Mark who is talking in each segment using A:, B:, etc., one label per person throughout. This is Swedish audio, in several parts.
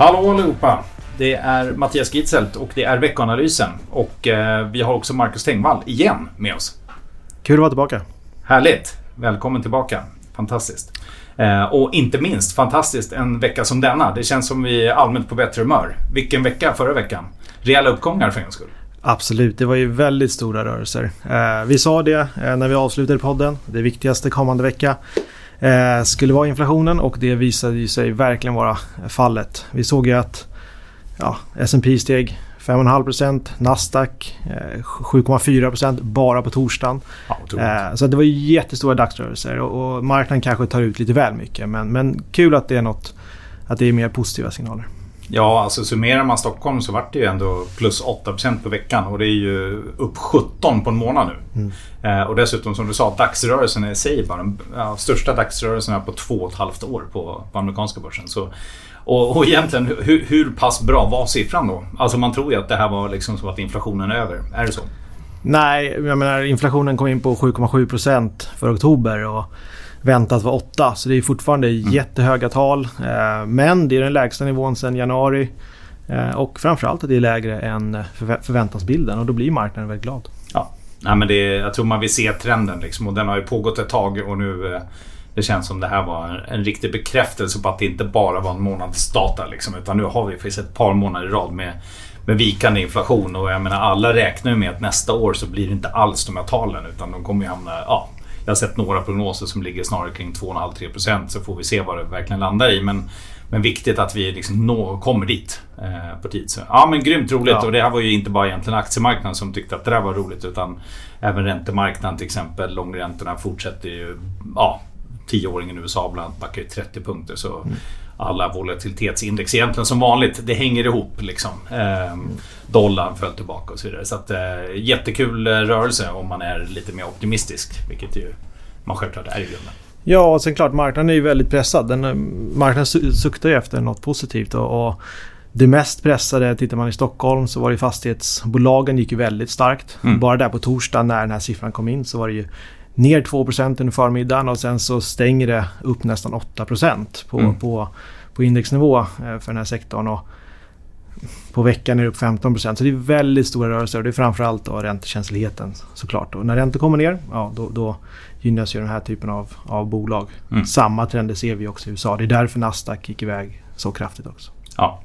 A: Hallå allihopa! Det är Mattias Gitzelt och det är veckoanalysen. Och eh, vi har också Marcus Tengvall igen med oss.
B: Kul att vara tillbaka.
A: Härligt! Välkommen tillbaka. Fantastiskt. Eh, och inte minst fantastiskt en vecka som denna. Det känns som vi är allmänt på bättre humör. Vilken vecka förra veckan. Rejäla uppgångar för en skull.
B: Absolut, det var ju väldigt stora rörelser. Eh, vi sa det när vi avslutade podden. Det viktigaste kommande vecka eh, skulle vara inflationen och det visade ju sig verkligen vara fallet. Vi såg ju att ja, S&P steg 5,5%, Nasdaq eh, 7,4% bara på torsdagen.
A: Ja,
B: eh, så det var jättestora dagsrörelser och, och marknaden kanske tar ut lite väl mycket. Men, men kul att det är något, att det är mer positiva signaler.
A: Ja, alltså summerar man Stockholm så vart det ju ändå plus 8% på veckan och det är ju upp 17 på en månad nu. Mm. Eh, och dessutom som du sa, dagsrörelsen i sig var den ja, största dagsrörelsen på två och ett halvt år på, på amerikanska börsen. Så, och, och egentligen, hur, hur pass bra var siffran då? Alltså man tror ju att det här var liksom som att inflationen är över. Är det så?
B: Nej, jag menar inflationen kom in på 7,7% för oktober. Och väntat vara 8. Så det är fortfarande mm. jättehöga tal. Eh, men det är den lägsta nivån sedan januari. Eh, och framförallt att det är lägre än förväntansbilden och då blir marknaden väldigt glad.
A: Ja, Nej, men det, jag tror man vill se trenden liksom, och den har ju pågått ett tag och nu eh, det känns som det här var en riktig bekräftelse på att det inte bara var en månads data. Liksom, utan nu har vi faktiskt ett par månader i rad med, med vikande inflation. Och jag menar alla räknar ju med att nästa år så blir det inte alls de här talen utan de kommer ju hamna ja, jag har sett några prognoser som ligger snarare kring 2,5-3% så får vi se vad det verkligen landar i. Men, men viktigt att vi liksom nå, kommer dit eh, på tid. Så, ja men grymt roligt ja. och det här var ju inte bara egentligen aktiemarknaden som tyckte att det där var roligt utan även räntemarknaden till exempel. Långräntorna fortsätter ju. Ja, tioåringen i USA bland annat backar ju 30 punkter. Så mm alla volatilitetsindex egentligen som vanligt. Det hänger ihop liksom. Eh, dollarn föll tillbaka och så vidare. Så att, eh, jättekul eh, rörelse om man är lite mer optimistisk. Vilket ju man självklart är i grunden.
B: Ja, och sen klart marknaden är ju väldigt pressad. Den, eh, marknaden suktar ju efter något positivt. Och, och det mest pressade, tittar man i Stockholm så var det fastighetsbolagen gick ju väldigt starkt. Mm. Bara där på torsdag när den här siffran kom in så var det ju ner 2 under förmiddagen och sen så stänger det upp nästan 8 på, mm. på, på indexnivå eh, för den här sektorn. Och på veckan är det upp 15% Så det är väldigt stora rörelser och det är framförallt då räntekänsligheten såklart. Och när räntor kommer ner, ja, då, då gynnas ju den här typen av, av bolag. Mm. Samma trender ser vi också i USA. Det är därför Nasdaq gick iväg så kraftigt också.
A: Ja,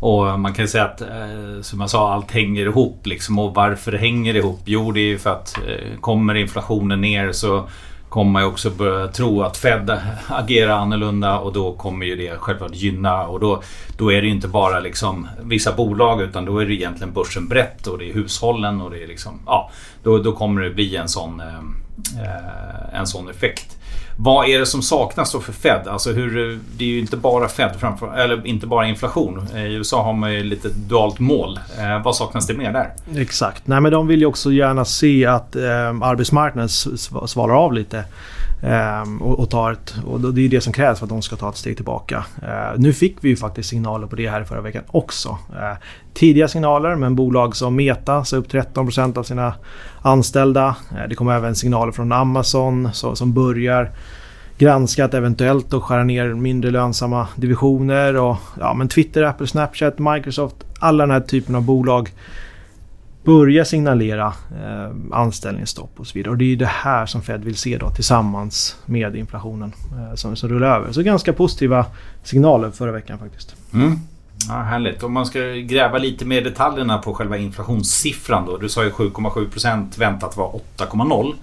A: och man kan säga att, eh, som jag sa, allt hänger ihop. Liksom. Och varför det hänger ihop? Jo, det är ju för att eh, kommer inflationen ner så kommer man ju också börja tro att Fed agerar annorlunda och då kommer ju det självklart gynna. Och då, då är det ju inte bara liksom vissa bolag utan då är det egentligen börsen brett och det är hushållen och det är liksom... Ja, då, då kommer det bli en sån, eh, eh en sån effekt. Vad är det som saknas då för Fed? Alltså hur, eh, det är ju inte bara Fed, framför, eller inte bara inflation. Eh, I USA har man ju lite dualt mål. Eh, vad saknas det mer där?
B: Exakt. Nej, men de vill ju också gärna se att eh, arbetsmarknaden svalar av lite. Ehm, och, och, tar ett, och det är det som krävs för att de ska ta ett steg tillbaka. Ehm, nu fick vi ju faktiskt signaler på det här förra veckan också. Ehm, tidiga signaler, men bolag som Meta sa upp 13% av sina anställda. Det kom även signaler från Amazon så, som börjar granska att eventuellt skära ner mindre lönsamma divisioner. Och, ja, men Twitter, Apple, Snapchat, Microsoft, alla den här typen av bolag börja signalera eh, anställningsstopp och så vidare. Och det är det här som Fed vill se då tillsammans med inflationen eh, som, som rullar över. Så ganska positiva signaler förra veckan faktiskt.
A: Mm. Ja, härligt. Om man ska gräva lite mer detaljerna på själva inflationssiffran då. Du sa ju 7,7% väntat var 8,0.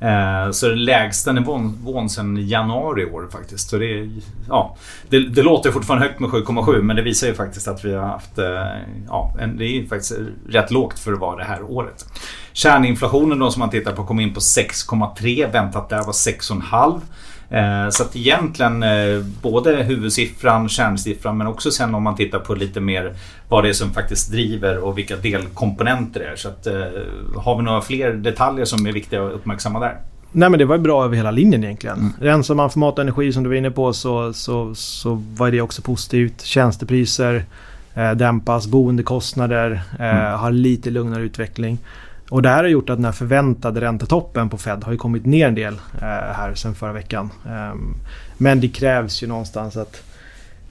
A: Eh, så det lägsta nivån sedan januari i år faktiskt. Så det, ja, det, det låter fortfarande högt med 7,7 men det visar ju faktiskt att vi har haft... Eh, ja, det är faktiskt rätt lågt för att vara det här året. Kärninflationen då som man tittar på kom in på 6,3. Väntat där var 6,5. Eh, så att egentligen eh, både huvudsiffran, kärnsiffran men också sen om man tittar på lite mer vad det är som faktiskt driver och vilka delkomponenter det är. Så att, eh, har vi några fler detaljer som är viktiga att uppmärksamma där?
B: Nej men det var bra över hela linjen egentligen. Mm. Rensar man för mat och energi som du var inne på så, så, så var det också positivt. Tjänstepriser eh, dämpas, boendekostnader eh, mm. har lite lugnare utveckling. Och det här har gjort att den här förväntade räntetoppen på Fed har ju kommit ner en del eh, här sen förra veckan. Ehm, men det krävs ju någonstans att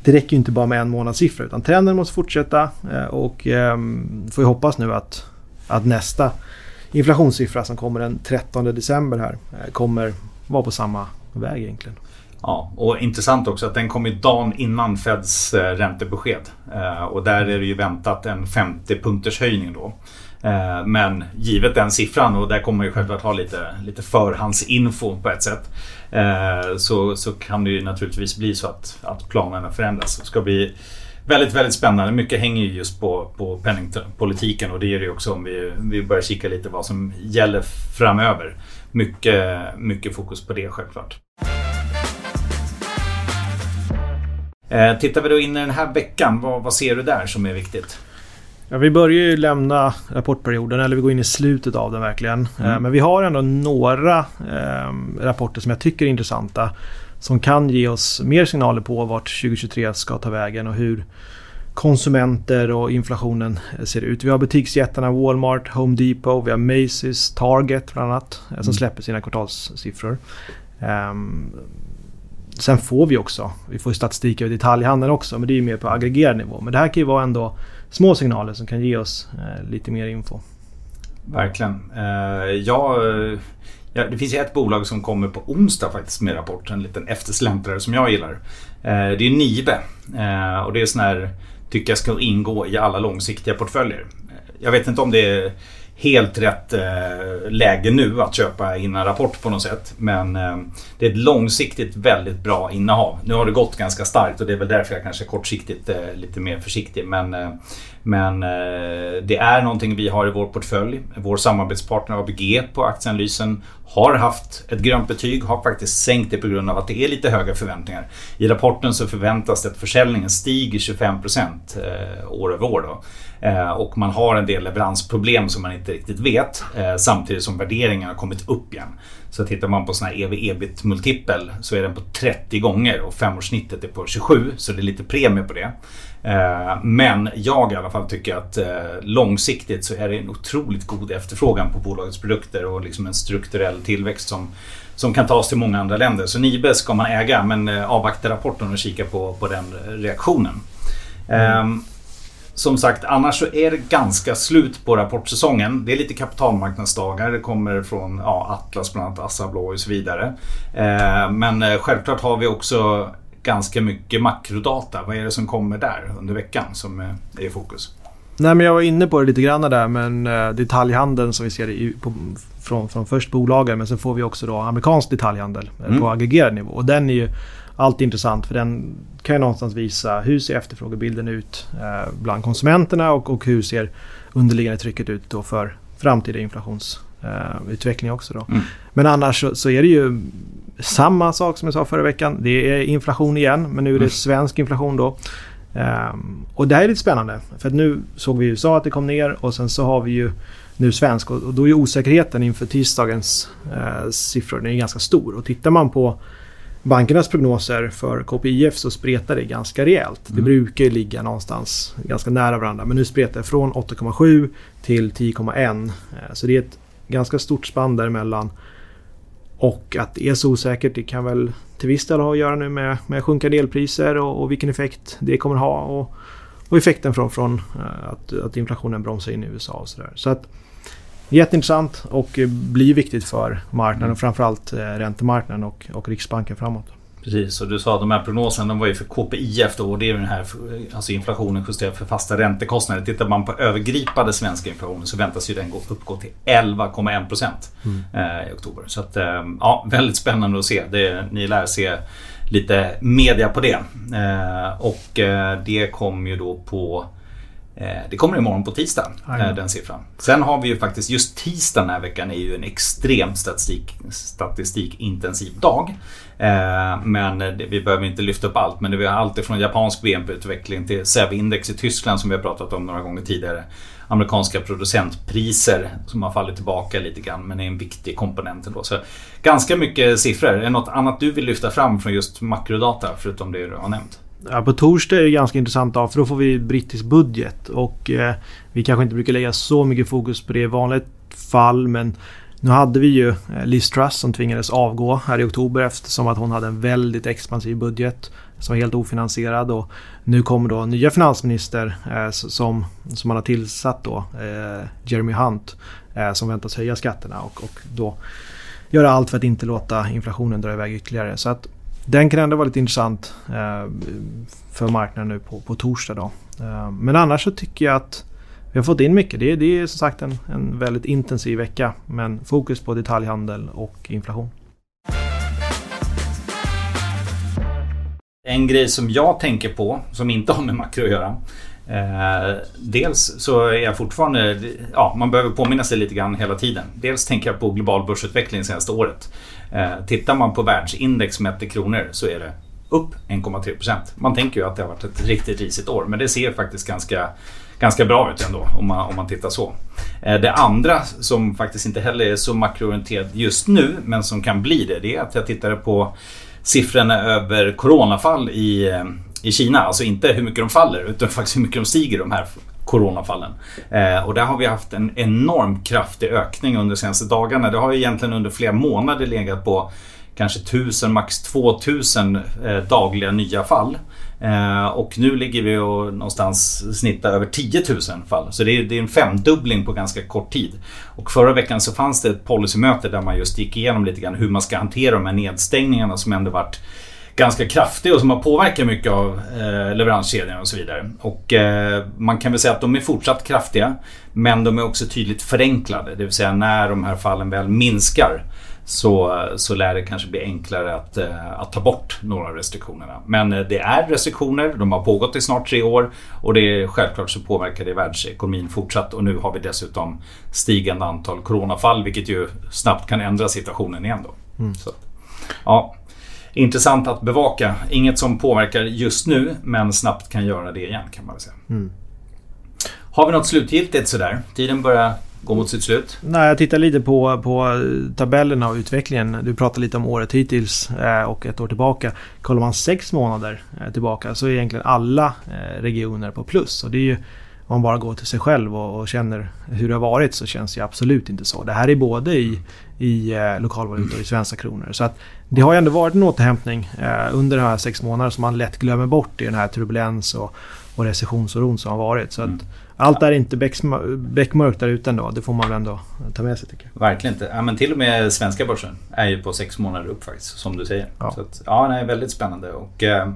B: det räcker ju inte bara med en månadssiffra utan trenden måste fortsätta eh, och ehm, får ju hoppas nu att, att nästa inflationssiffra som kommer den 13 december här eh, kommer vara på samma väg egentligen.
A: Ja, och intressant också att den kom ju dagen innan Feds eh, räntebesked. Eh, och där är det ju väntat en 50 punkters höjning då. Eh, men givet den siffran och där kommer man ju självklart ha lite, lite förhandsinfo på ett sätt. Eh, så, så kan det ju naturligtvis bli så att, att planerna förändras. Det ska bli väldigt, väldigt spännande. Mycket hänger ju just på, på penningpolitiken och det gör det också om vi, vi börjar kika lite vad som gäller framöver. Mycket, mycket fokus på det självklart. Eh, tittar vi då in i den här veckan, vad, vad ser du där som är viktigt?
B: Ja, vi börjar ju lämna rapportperioden, eller vi går in i slutet av den verkligen. Mm. Eh, men vi har ändå några eh, rapporter som jag tycker är intressanta. Som kan ge oss mer signaler på vart 2023 ska ta vägen och hur konsumenter och inflationen ser ut. Vi har butiksjättarna Walmart, Home Depot, vi har Macy's, Target bland annat. Eh, som mm. släpper sina kvartalssiffror. Um, sen får vi också, vi får statistik över detaljhandeln också men det är ju mer på aggregerad nivå. Men det här kan ju vara ändå små signaler som kan ge oss eh, lite mer info.
A: Verkligen. Eh, ja, eh, ja, det finns ju ett bolag som kommer på onsdag faktiskt med rapport. En liten eftersläntrare som jag gillar. Eh, det är Nibe. Eh, och det är sån här, tycker jag ska ingå i alla långsiktiga portföljer. Eh, jag vet inte om det är helt rätt eh, läge nu att köpa innan rapport på något sätt. Men eh, det är ett långsiktigt väldigt bra innehav. Nu har det gått ganska starkt och det är väl därför jag kanske kortsiktigt är eh, lite mer försiktig. Men, eh, men eh, det är någonting vi har i vår portfölj. Vår samarbetspartner ABG på aktieanalysen har haft ett grönt betyg, har faktiskt sänkt det på grund av att det är lite höga förväntningar. I rapporten så förväntas det att försäljningen stiger 25% eh, år över år. Då. Eh, och man har en del leveransproblem som man inte riktigt vet eh, samtidigt som värderingen har kommit upp igen. Så tittar man på sån här ev ebit multipel så är den på 30 gånger och femårssnittet är på 27 så det är lite premie på det. Eh, men jag i alla fall tycker att eh, långsiktigt så är det en otroligt god efterfrågan på bolagets produkter och liksom en strukturell tillväxt som, som kan tas till många andra länder. Så Nibe ska man äga men eh, avvakta rapporten och kika på, på den reaktionen. Mm som sagt, annars så är det ganska slut på rapportsäsongen. Det är lite kapitalmarknadsdagar. Det kommer från ja, Atlas, bland annat Assa Abloy och så vidare. Ehm, men självklart har vi också ganska mycket makrodata. Vad är det som kommer där under veckan som är i fokus?
B: Nej, men jag var inne på det lite grann där, men eh, detaljhandeln som vi ser i, på, från, från först bolagen, men sen får vi också då amerikansk detaljhandel eh, mm. på aggregerad nivå. Och den är ju alltid intressant för den kan ju någonstans visa hur ser efterfrågebilden ut eh, bland konsumenterna och, och hur ser underliggande trycket ut då för framtida inflationsutveckling eh, också. Då. Mm. Men annars så, så, är det ju samma sak som jag sa förra veckan. Det är inflation igen, men nu är det mm. svensk inflation då. Um, och det här är lite spännande. För att nu såg vi i USA att det kom ner och sen så har vi ju nu svensk och, och då är osäkerheten inför tisdagens uh, siffror den är ganska stor. Och tittar man på bankernas prognoser för KPIF så spretar det ganska rejält. Mm. Det brukar ligga någonstans ganska nära varandra. Men nu spretar det från 8,7 till 10,1. Eh, så det är ett ganska stort spann däremellan. Och att det är så osäkert det kan väl till viss del ha att göra nu med, med sjunkande elpriser och, och vilken effekt det kommer ha. Och, och effekten från, från eh, att, att inflationen bromsar in i USA och sådär. Så att Jätteintressant och blir viktigt för marknaden och framförallt eh, räntemarknaden och, och Riksbanken framåt.
A: Precis, och du sa att de här prognoserna de var ju för KPIF då och det är den här alltså inflationen justerad för fasta räntekostnader. Tittar man på övergripande svenska inflationen så väntas ju den gå, uppgå till 11,1 procent mm. eh, i oktober. Så att, eh, ja, väldigt spännande att se. Det, ni lär se lite media på det. Eh, och det kom ju då på det kommer imorgon på tisdag, mm. den siffran. Sen har vi ju faktiskt, just tisdag den här veckan är ju en extremt statistik, statistikintensiv dag. Eh, men vi behöver inte lyfta upp allt, men det är allt ifrån japansk BNP-utveckling till SEV-index i Tyskland som vi har pratat om några gånger tidigare. Amerikanska producentpriser som har fallit tillbaka lite grann men är en viktig komponent ändå. Så ganska mycket siffror. Är det något annat du vill lyfta fram från just makrodata förutom det du har nämnt?
B: Ja, på torsdag är det ganska intressant dag för då får vi brittisk budget. Och eh, vi kanske inte brukar lägga så mycket fokus på det i vanligt fall. Men nu hade vi ju eh, Liz Truss som tvingades avgå här i oktober eftersom att hon hade en väldigt expansiv budget. som var helt ofinansierad. Och nu kommer då nya finansminister eh, som, som man har tillsatt då, eh, Jeremy Hunt, eh, som väntas höja skatterna och, och då göra allt för att inte låta inflationen dra iväg ytterligare. Så att den kan ändå vara lite intressant eh, för marknaden nu på, på torsdag. Då. Eh, men annars så tycker jag att vi har fått in mycket. Det, det är som sagt en, en väldigt intensiv vecka. Men fokus på detaljhandel och inflation.
A: En grej som jag tänker på, som inte har med makro att göra. Eh, dels så är jag fortfarande, ja man behöver påminna sig lite grann hela tiden. Dels tänker jag på global börsutveckling senaste året. Eh, tittar man på världsindex mätt i kronor så är det upp 1,3% Man tänker ju att det har varit ett riktigt risigt år men det ser faktiskt ganska ganska bra ut ändå om man, om man tittar så. Eh, det andra som faktiskt inte heller är så makroorienterat just nu men som kan bli det, det är att jag tittade på siffrorna över coronafall i, eh, i Kina. Alltså inte hur mycket de faller utan faktiskt hur mycket de stiger de här coronafallen. Eh, och där har vi haft en enormt kraftig ökning under de senaste dagarna. Det har ju egentligen under flera månader legat på kanske 1000, max 2000 eh, dagliga nya fall. Eh, och nu ligger vi och någonstans snittar över 10 000 fall. Så det är, det är en femdubbling på ganska kort tid. Och förra veckan så fanns det ett policymöte där man just gick igenom lite grann hur man ska hantera de här nedstängningarna som ändå varit ganska kraftiga och som har påverkat mycket av eh, leveranskedjan och så vidare. Och eh, man kan väl säga att de är fortsatt kraftiga men de är också tydligt förenklade. Det vill säga när de här fallen väl minskar så, så lär det kanske bli enklare att, eh, att ta bort några av restriktionerna. Men det är restriktioner, de har pågått i snart tre år och det är, självklart så påverkar det världsekonomin fortsatt och nu har vi dessutom stigande antal coronafall vilket ju snabbt kan ändra situationen igen då. Mm. Så, ja, intressant att bevaka. Inget som påverkar just nu men snabbt kan göra det igen kan man säga. Mm. Har vi något slutgiltigt sådär? Tiden börjar gå mot sitt slut?
B: Nej, jag tittar lite på, på tabellerna och utvecklingen. Du pratade lite om året hittills eh, och ett år tillbaka. Kollar man sex månader eh, tillbaka så är egentligen alla eh, regioner på plus. Och det är ju, om man bara går till sig själv och, och, känner hur det har varit så känns det absolut inte så. Det här är både i, i lokalvaluta och i svenska kronor. Så att det har ändå varit en återhämtning under de här sex månaderna som man lätt glömmer bort i den här turbulens och, och recessionsoron som har varit. Så att, mm. Allt är inte beckmörkt där ute ändå. Det får man väl ändå ta med sig tycker
A: jag. Verkligen inte. Ja, men till och med svenska börsen är ju på sex månader upp faktiskt. Som du säger. Ja, så att, ja det är väldigt spännande. Och, eh,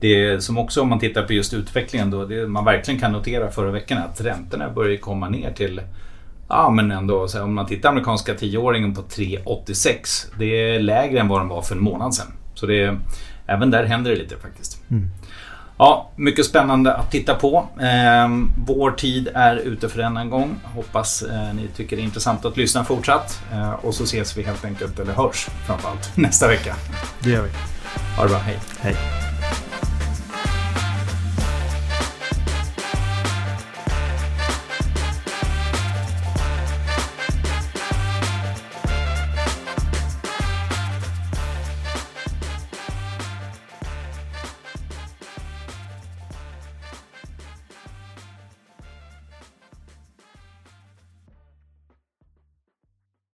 A: det som också om man tittar på just utvecklingen då. Det man verkligen kan notera förra veckan är att räntorna börjar komma ner till Ja men ändå, om man tittar amerikanska tioåringen på 3,86. Det är lägre än vad den var för en månad sedan. Så det, även där händer det lite faktiskt. Mm. Ja, mycket spännande att titta på. Eh, vår tid är ute för denna gång. Hoppas eh, ni tycker det är intressant att lyssna fortsatt. Eh, och så ses vi helt enkelt, eller hörs framförallt, nästa vecka.
B: Det gör vi.
A: Ha det bra, hej.
B: Hej.